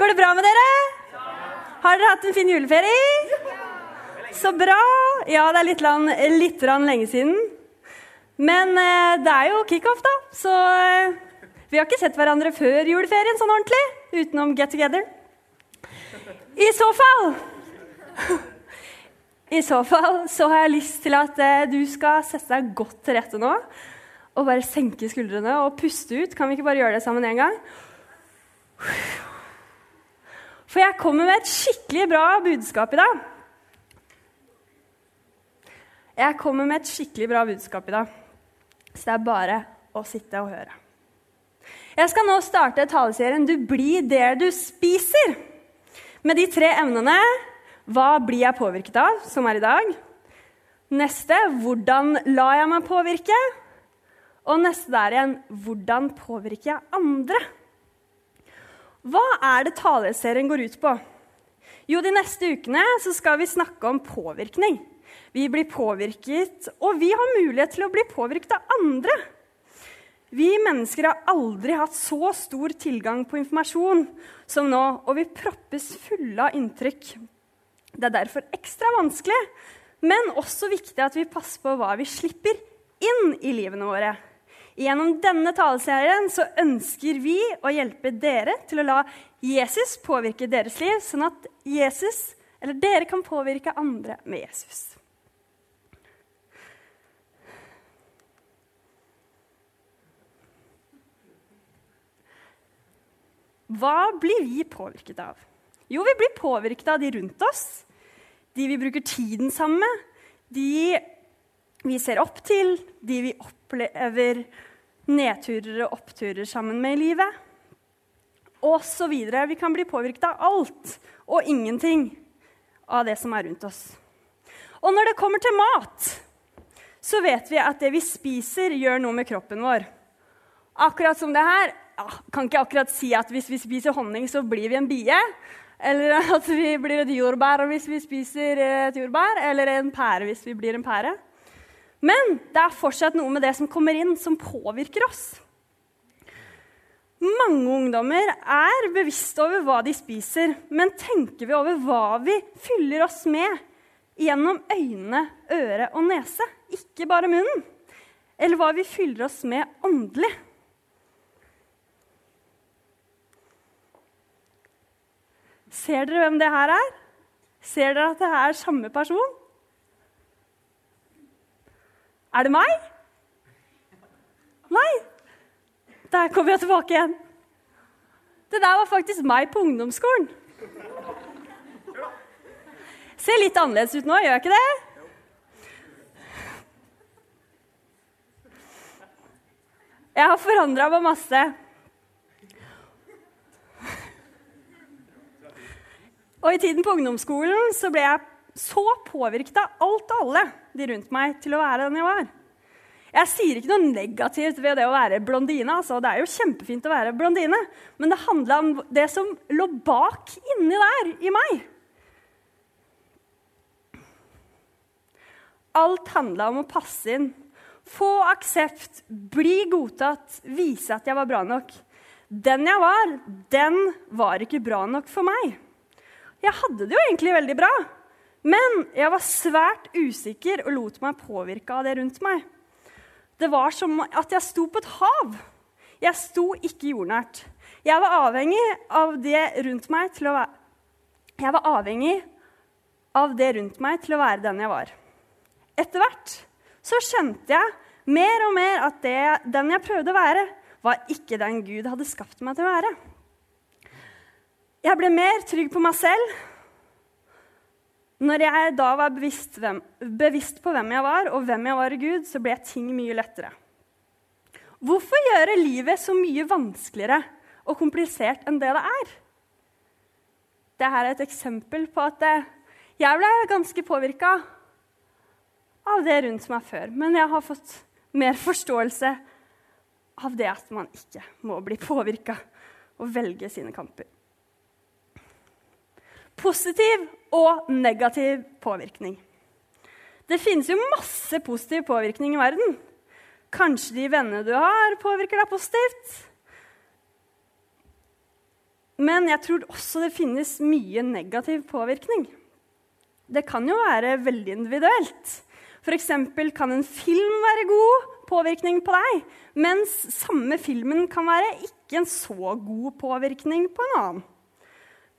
Går det bra med dere? Har dere hatt en fin juleferie? Så bra. Ja, det er litt, land, litt lenge siden. Men eh, det er jo kickoff, da. Så eh, vi har ikke sett hverandre før juleferien sånn ordentlig. Utenom get together. I så fall I så fall så har jeg lyst til at eh, du skal sette deg godt til rette nå. Og bare senke skuldrene og puste ut. Kan vi ikke bare gjøre det sammen en gang? For jeg kommer med et skikkelig bra budskap i dag. Jeg kommer med et skikkelig bra budskap i dag. Så det er bare å sitte og høre. Jeg skal nå starte taleserien 'Du blir det du spiser'. Med de tre emnene hva blir jeg påvirket av, som er i dag. Neste hvordan lar jeg meg påvirke? Og neste der igjen hvordan påvirker jeg andre? Hva er det taleserien går ut på? Jo, De neste ukene skal vi snakke om påvirkning. Vi blir påvirket, og vi har mulighet til å bli påvirket av andre. Vi mennesker har aldri hatt så stor tilgang på informasjon som nå, og vi proppes fulle av inntrykk. Det er derfor ekstra vanskelig, men også viktig at vi passer på hva vi slipper inn i livene våre. Gjennom denne taleserien så ønsker vi å hjelpe dere til å la Jesus påvirke deres liv, sånn at Jesus, eller dere kan påvirke andre med Jesus. Hva blir vi påvirket av? Jo, vi blir påvirket av de rundt oss. De vi bruker tiden sammen med. De vi ser opp til. De vi opplever nedturer og oppturer sammen med i livet. Og så videre. Vi kan bli påvirket av alt og ingenting av det som er rundt oss. Og når det kommer til mat, så vet vi at det vi spiser, gjør noe med kroppen vår. Akkurat som det her ja, kan ikke akkurat si at hvis vi spiser honning, så blir vi en bie. Eller at vi blir et jordbær hvis vi spiser et jordbær. Eller en pære hvis vi blir en pære. Men det er fortsatt noe med det som kommer inn, som påvirker oss. Mange ungdommer er bevisste over hva de spiser, men tenker vi over hva vi fyller oss med gjennom øyne, øre og nese, ikke bare munnen? Eller hva vi fyller oss med åndelig? Ser dere hvem det her er? Ser dere at det er samme person? Er det meg? Nei. Der kommer jeg tilbake igjen. Det der var faktisk meg på ungdomsskolen. Ser litt annerledes ut nå, gjør jeg ikke det? Jeg har forandra meg masse. Og i tiden på ungdomsskolen så ble jeg så påvirket av alt og alle de rundt meg til å være den jeg var. Jeg sier ikke noe negativt ved det å være blondine. Altså. Det er jo kjempefint å være blondine. Men det handla om det som lå bak inni der i meg. Alt handla om å passe inn, få aksept, bli godtatt, vise at jeg var bra nok. Den jeg var, den var ikke bra nok for meg. Jeg hadde det jo egentlig veldig bra, men jeg var svært usikker og lot meg påvirke av det rundt meg. Det var som at jeg sto på et hav. Jeg sto ikke jordnært. Jeg var avhengig av det rundt meg til å være Jeg var avhengig av det rundt meg til å være den jeg var. Etter hvert så skjønte jeg mer og mer at det, den jeg prøvde å være, var ikke den Gud hadde skapt meg til å være. Jeg ble mer trygg på meg selv. Når jeg da var bevisst, hvem, bevisst, på hvem jeg var, og hvem jeg var i Gud, så ble ting mye lettere. Hvorfor gjøre livet så mye vanskeligere og komplisert enn det det er? Dette er et eksempel på at jeg ble ganske påvirka av det rundt meg før. Men jeg har fått mer forståelse av det at man ikke må bli påvirka og velge sine kamper positiv og negativ påvirkning. Det finnes jo masse positiv påvirkning i verden. Kanskje de vennene du har, påvirker deg positivt. Men jeg tror også det finnes mye negativ påvirkning. Det kan jo være veldig individuelt. F.eks. kan en film være god påvirkning på deg, mens samme filmen kan være ikke en så god påvirkning på en annen.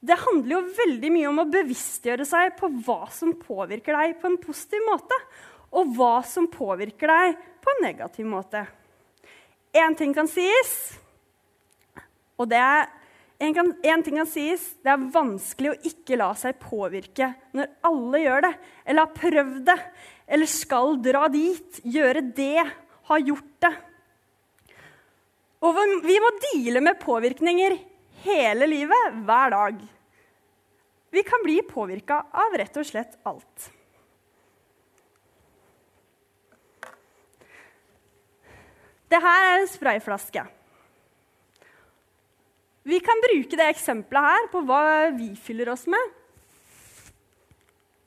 Det handler jo veldig mye om å bevisstgjøre seg på hva som påvirker deg på en positiv måte, og hva som påvirker deg på en negativ måte. Én ting kan sies, og det er en, kan, en, ting kan sies, det er vanskelig å ikke la seg påvirke når alle gjør det, eller har prøvd det, eller skal dra dit, gjøre det, har gjort det. Og vi må deale med påvirkninger hele livet, hver dag. Vi kan bli påvirka av rett og slett alt. Dette er en sprayflaske. Vi kan bruke det eksempelet her på hva vi fyller oss med.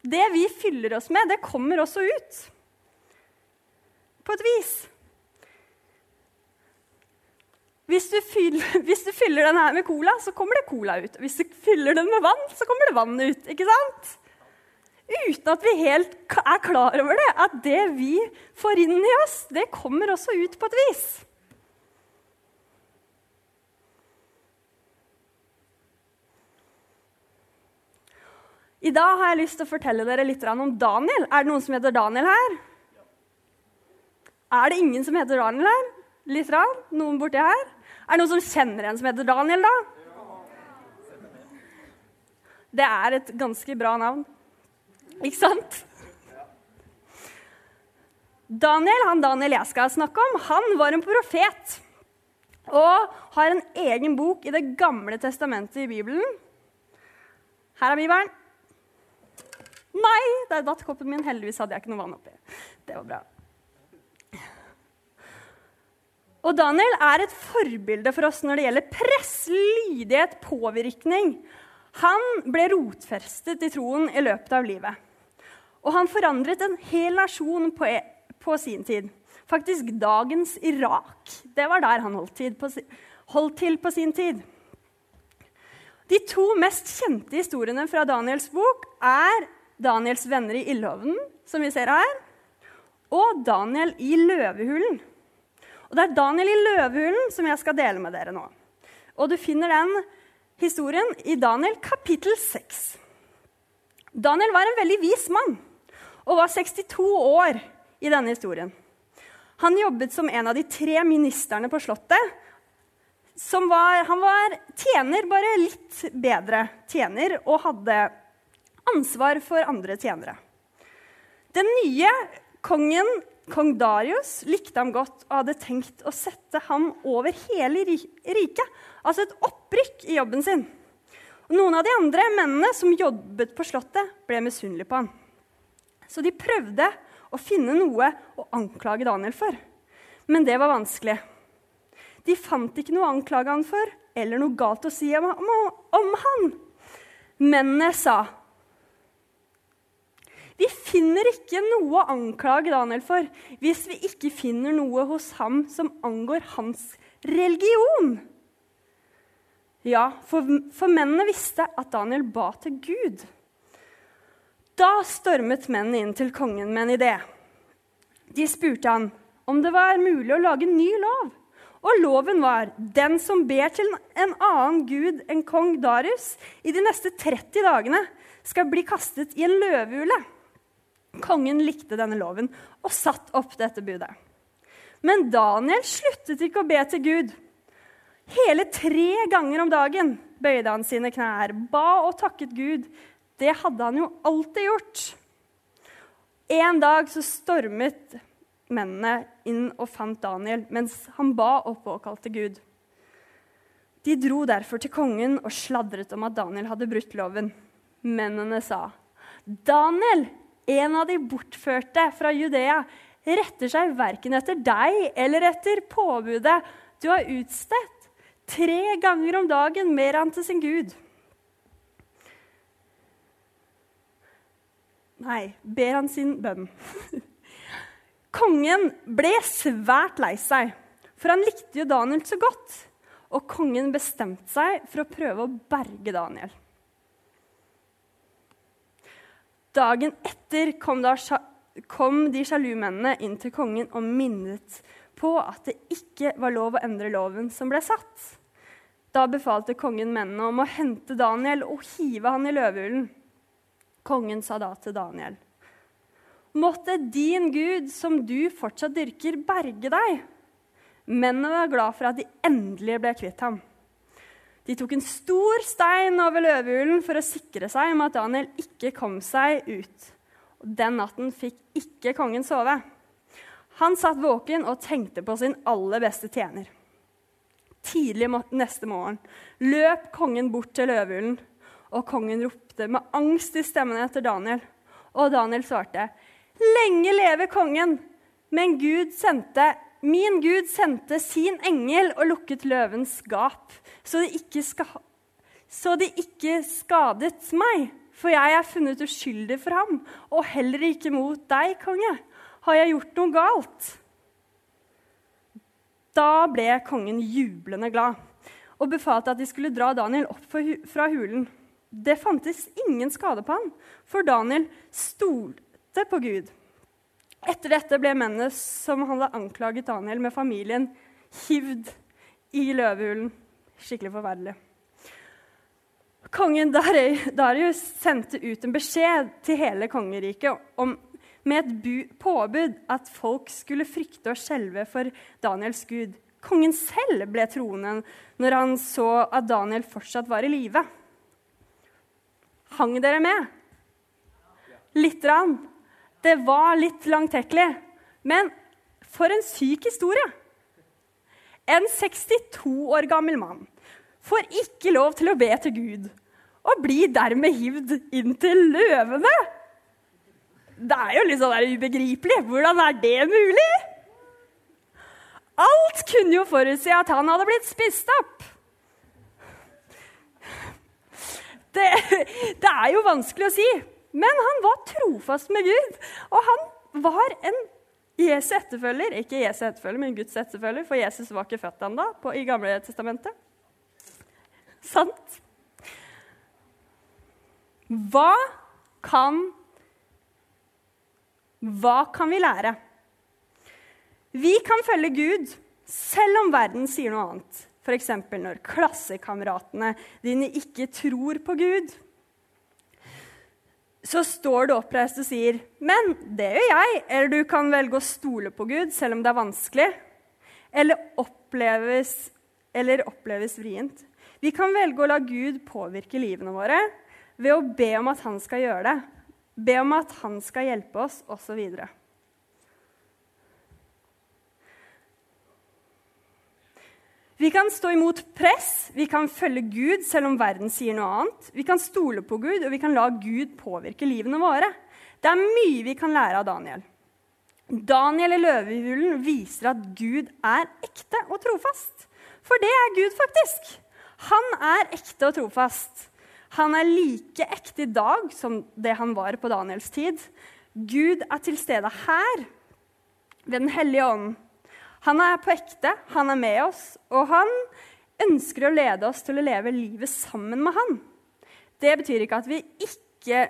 Det vi fyller oss med, det kommer også ut. På et vis. Hvis du, fyller, hvis du fyller den her med cola, så kommer det cola ut. Hvis du fyller den med vann, så kommer det vann ut. ikke sant? Uten at vi helt er klar over det. At det vi får inn i oss, det kommer også ut på et vis. I dag har jeg lyst til å fortelle dere litt om Daniel. Er det noen som heter Daniel her? Er det ingen som heter Daniel her? Litt rann? Noen borti her? Er det noen som kjenner en som heter Daniel, da? Det er et ganske bra navn. Ikke sant? Daniel, han Daniel jeg skal snakke om, han var en profet. Og har en egen bok i Det gamle testamentet i Bibelen. Her er Bibelen. Nei, der datt koppen min. Heldigvis hadde jeg ikke noe vann oppi. Det var bra. Og Daniel er et forbilde for oss når det gjelder press, lydighet, påvirkning. Han ble rotfestet i troen i løpet av livet. Og han forandret en hel nasjon på, e, på sin tid. Faktisk dagens Irak. Det var der han holdt, på, holdt til på sin tid. De to mest kjente historiene fra Daniels bok er Daniels venner i ildhovnen, som vi ser her, og Daniel i løvehulen. Og Det er Daniel i løvehulen som jeg skal dele med dere nå. Og Du finner den historien i Daniel kapittel 6. Daniel var en veldig vis mann og var 62 år i denne historien. Han jobbet som en av de tre ministerne på Slottet. Var, han var tjener, bare litt bedre tjener, og hadde ansvar for andre tjenere. Den nye kongen, kong Darius, likte ham godt og hadde tenkt å sette ham over hele riket. Altså et opprykk i jobben sin. Og noen av de andre mennene som jobbet på Slottet, ble misunnelige på ham. Så de prøvde å finne noe å anklage Daniel for. Men det var vanskelig. De fant ikke noe å anklage ham for eller noe galt å si om, om, om han. Mennene sa vi finner ikke noe å anklage Daniel for hvis vi ikke finner noe hos ham som angår hans religion. Ja, for, for mennene visste at Daniel ba til Gud. Da stormet mennene inn til kongen med en idé. De spurte han om det var mulig å lage en ny lov. Og loven var den som ber til en annen gud enn kong Darius i de neste 30 dagene, skal bli kastet i en løvehule. Kongen likte denne loven og satt opp dette budet. Men Daniel sluttet ikke å be til Gud. Hele tre ganger om dagen bøyde han sine knær, ba og takket Gud. Det hadde han jo alltid gjort. En dag så stormet mennene inn og fant Daniel mens han ba og påkalte Gud. De dro derfor til kongen og sladret om at Daniel hadde brutt loven. Mennene sa, 'Daniel, en av de bortførte fra Judea, retter seg verken etter deg eller etter påbudet du har utstedt. Tre ganger om dagen mer enn til sin Gud. Nei, ber han sin bønn. Kongen ble svært lei seg, for han likte jo Daniel så godt. og kongen bestemte seg for å prøve å berge Daniel. Dagen etter kom, da, kom de sjalu mennene inn til kongen og minnet på at det ikke var lov å endre loven som ble satt. Da befalte kongen mennene om å hente Daniel og hive han i løvehulen. Kongen sa da til Daniel.: Måtte din Gud, som du fortsatt dyrker, berge deg. Mennene var glad for at de endelig ble kvitt ham. De tok en stor stein over løvehulen for å sikre seg om at Daniel ikke kom seg ut. Den natten fikk ikke kongen sove. Han satt våken og tenkte på sin aller beste tjener. Tidlig neste morgen løp kongen bort til løvehulen, og kongen ropte med angst i stemmen etter Daniel. Og Daniel svarte, 'Lenge leve kongen!' Men Gud sendte, min Gud sendte sin engel og lukket løvens gap, så de ikke, ska, de ikke skadet meg. For jeg er funnet uskyldig for ham, og heller ikke mot deg, konge. Har jeg gjort noe galt? Da ble kongen jublende glad og befalte at de skulle dra Daniel opp fra hulen. Det fantes ingen skade på ham, for Daniel stolte på Gud. Etter dette ble mennene som hadde anklaget Daniel med familien, hivd i løvehulen. Skikkelig forferdelig. Kongen Darius sendte ut en beskjed til hele kongeriket om, med et bu, påbud at folk skulle frykte og skjelve for Daniels gud. Kongen selv ble troende når han så at Daniel fortsatt var i live. Hang dere med? Lite grann. Det var litt langtekkelig. Men for en syk historie! En 62 år gammel mann får ikke lov til å be til Gud og blir dermed hivd inn til løvene. Det er jo litt sånn ubegripelig. Hvordan er det mulig? Alt kunne jo forutsi at han hadde blitt spist opp. Det, det, er jo vanskelig å si, men han var trofast med Gud. Og han var en Jesu etterfølger. Ikke Jesu etterfølger, men Guds etterfølger, for Jesus var ikke født ennå i Gamle testamentet. Sant? Hva kan Hva kan vi lære? Vi kan følge Gud selv om verden sier noe annet. F.eks. når klassekameratene dine ikke tror på Gud. Så står du oppreist og sier, 'Men det gjør jeg.' Eller du kan velge å stole på Gud selv om det er vanskelig. Eller oppleves, eller oppleves vrient. Vi kan velge å la Gud påvirke livene våre ved å be om at han skal gjøre det. Be om at han skal hjelpe oss, osv. Vi kan stå imot press, vi kan følge Gud selv om verden sier noe annet. Vi kan stole på Gud, og vi kan la Gud påvirke livene våre. Det er mye vi kan lære av Daniel. Daniel i løvehulen viser at Gud er ekte og trofast. For det er Gud, faktisk. Han er ekte og trofast. Han er like ekte i dag som det han var på Daniels tid. Gud er til stede her ved Den hellige ånd. Han er på ekte, han er med oss, og han ønsker å lede oss til å leve livet sammen med han. Det betyr ikke at vi ikke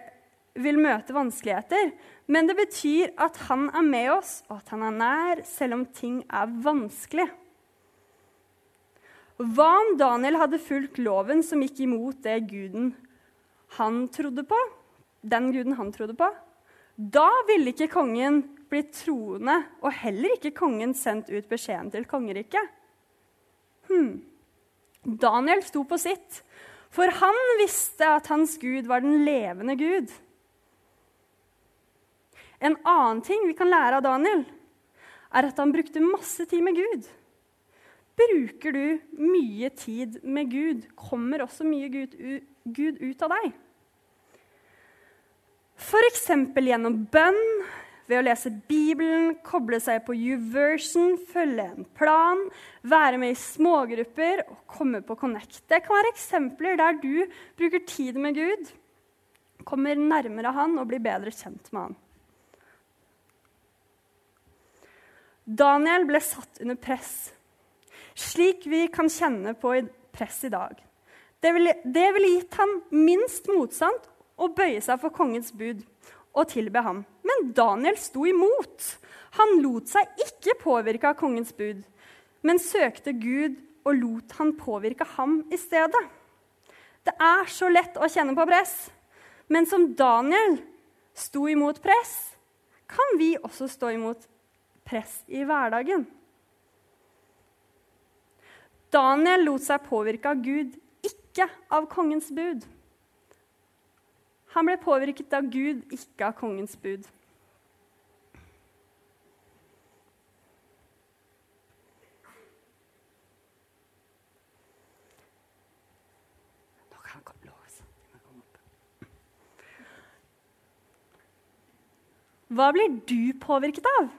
vil møte vanskeligheter, men det betyr at han er med oss, og at han er nær, selv om ting er vanskelig. Hva om Daniel hadde fulgt loven som gikk imot det guden han trodde på? Den guden han trodde på? Da ville ikke kongen blitt troende, og heller ikke kongen sendt ut beskjeden til kongeriket. Hmm. Daniel sto på sitt, for han visste at hans gud var den levende gud. En annen ting vi kan lære av Daniel, er at han brukte masse tid med Gud. Bruker du mye tid med Gud, kommer også mye Gud, ut av deg. F.eks. gjennom bønn, ved å lese Bibelen, koble seg på YouVersion, følge en plan, være med i smågrupper og komme på Connect. Det kan være eksempler der du bruker tid med Gud, kommer nærmere Han og blir bedre kjent med Han. Daniel ble satt under press slik vi kan kjenne på press i dag. Det ville, det ville gitt ham minst motstand å bøye seg for kongens bud og tilbe ham. Men Daniel sto imot. Han lot seg ikke påvirke av kongens bud, men søkte Gud og lot han påvirke ham i stedet. Det er så lett å kjenne på press, men som Daniel sto imot press, kan vi også stå imot press i hverdagen. Daniel lot seg påvirke av Gud, ikke av kongens bud. Han ble påvirket av Gud, ikke av kongens bud. Hva blir du påvirket av?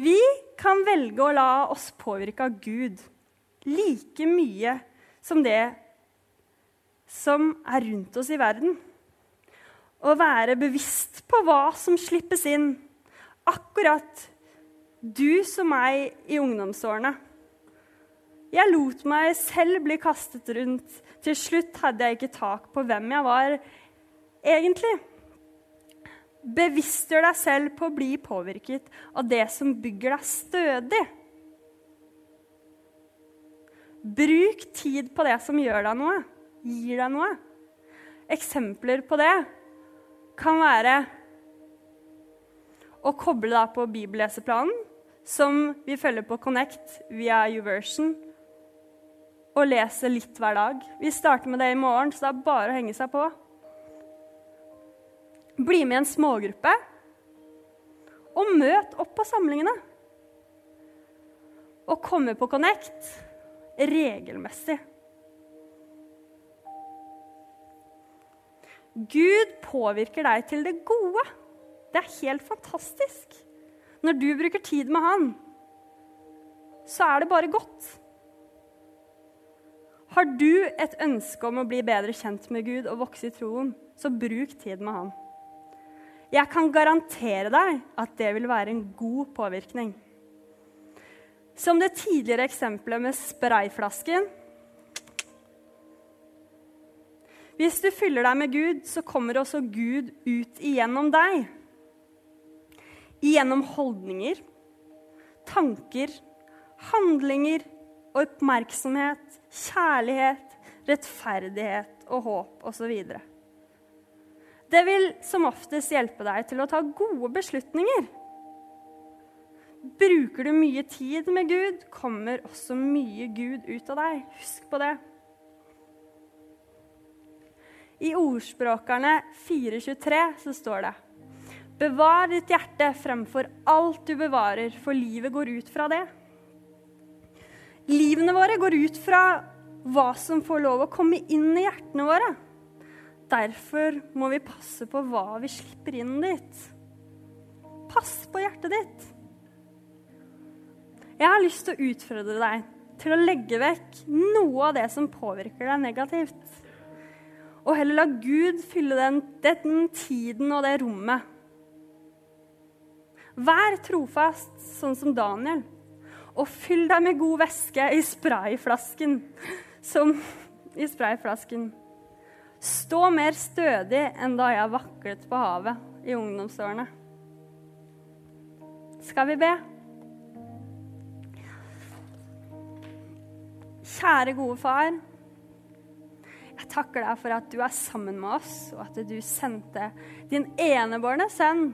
Vi kan velge å la oss påvirke av Gud like mye som det som er rundt oss i verden. Å være bevisst på hva som slippes inn. Akkurat du som meg i ungdomsårene. Jeg lot meg selv bli kastet rundt. Til slutt hadde jeg ikke tak på hvem jeg var egentlig. Bevisstgjør deg selv på å bli påvirket av det som bygger deg stødig. Bruk tid på det som gjør deg noe, gir deg noe. Eksempler på det kan være å koble deg på bibelleseplanen, som vi følger på Connect via Uversion, og lese litt hver dag. Vi starter med det i morgen, så det er bare å henge seg på. Bli med i en smågruppe. Og møt opp på samlingene. Og komme på Connect regelmessig. Gud påvirker deg til det gode. Det er helt fantastisk. Når du bruker tid med Han, så er det bare godt. Har du et ønske om å bli bedre kjent med Gud og vokse i troen, så bruk tid med Han. Jeg kan garantere deg at det vil være en god påvirkning. Som det tidligere eksempelet med sprayflasken. Hvis du fyller deg med Gud, så kommer også Gud ut igjennom deg. Igjennom holdninger, tanker, handlinger, oppmerksomhet, kjærlighet, rettferdighet og håp osv. Det vil som oftest hjelpe deg til å ta gode beslutninger. Bruker du mye tid med Gud, kommer også mye Gud ut av deg. Husk på det. I Ordspråkerne 4.23 så står det Bevar ditt hjerte fremfor alt du bevarer, for livet går ut fra det. Livene våre går ut fra hva som får lov å komme inn i hjertene våre. Derfor må vi passe på hva vi slipper inn dit. Pass på hjertet ditt. Jeg har lyst til å utfordre deg til å legge vekk noe av det som påvirker deg negativt. Og heller la Gud fylle den, den tiden og det rommet. Vær trofast, sånn som Daniel, og fyll deg med god væske i sprayflasken. Som i sprayflasken. Stå mer stødig enn da jeg vaklet på havet i ungdomsårene. Skal vi be? Kjære, gode far. Takker deg for at du er sammen med oss, og at du sendte din enebårne sønn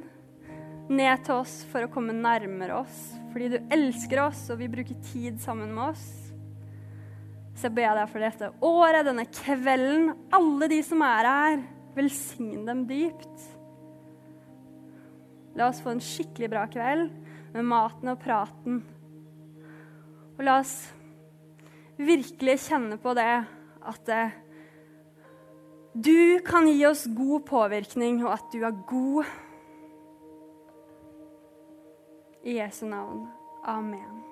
ned til oss for å komme nærmere oss, fordi du elsker oss og vil bruke tid sammen med oss. Så jeg ber deg for dette året, denne kvelden, alle de som er her. Velsign dem dypt. La oss få en skikkelig bra kveld med maten og praten. Og la oss virkelig kjenne på det at eh, du kan gi oss god påvirkning, og at du er god. I Jesu navn. Amen.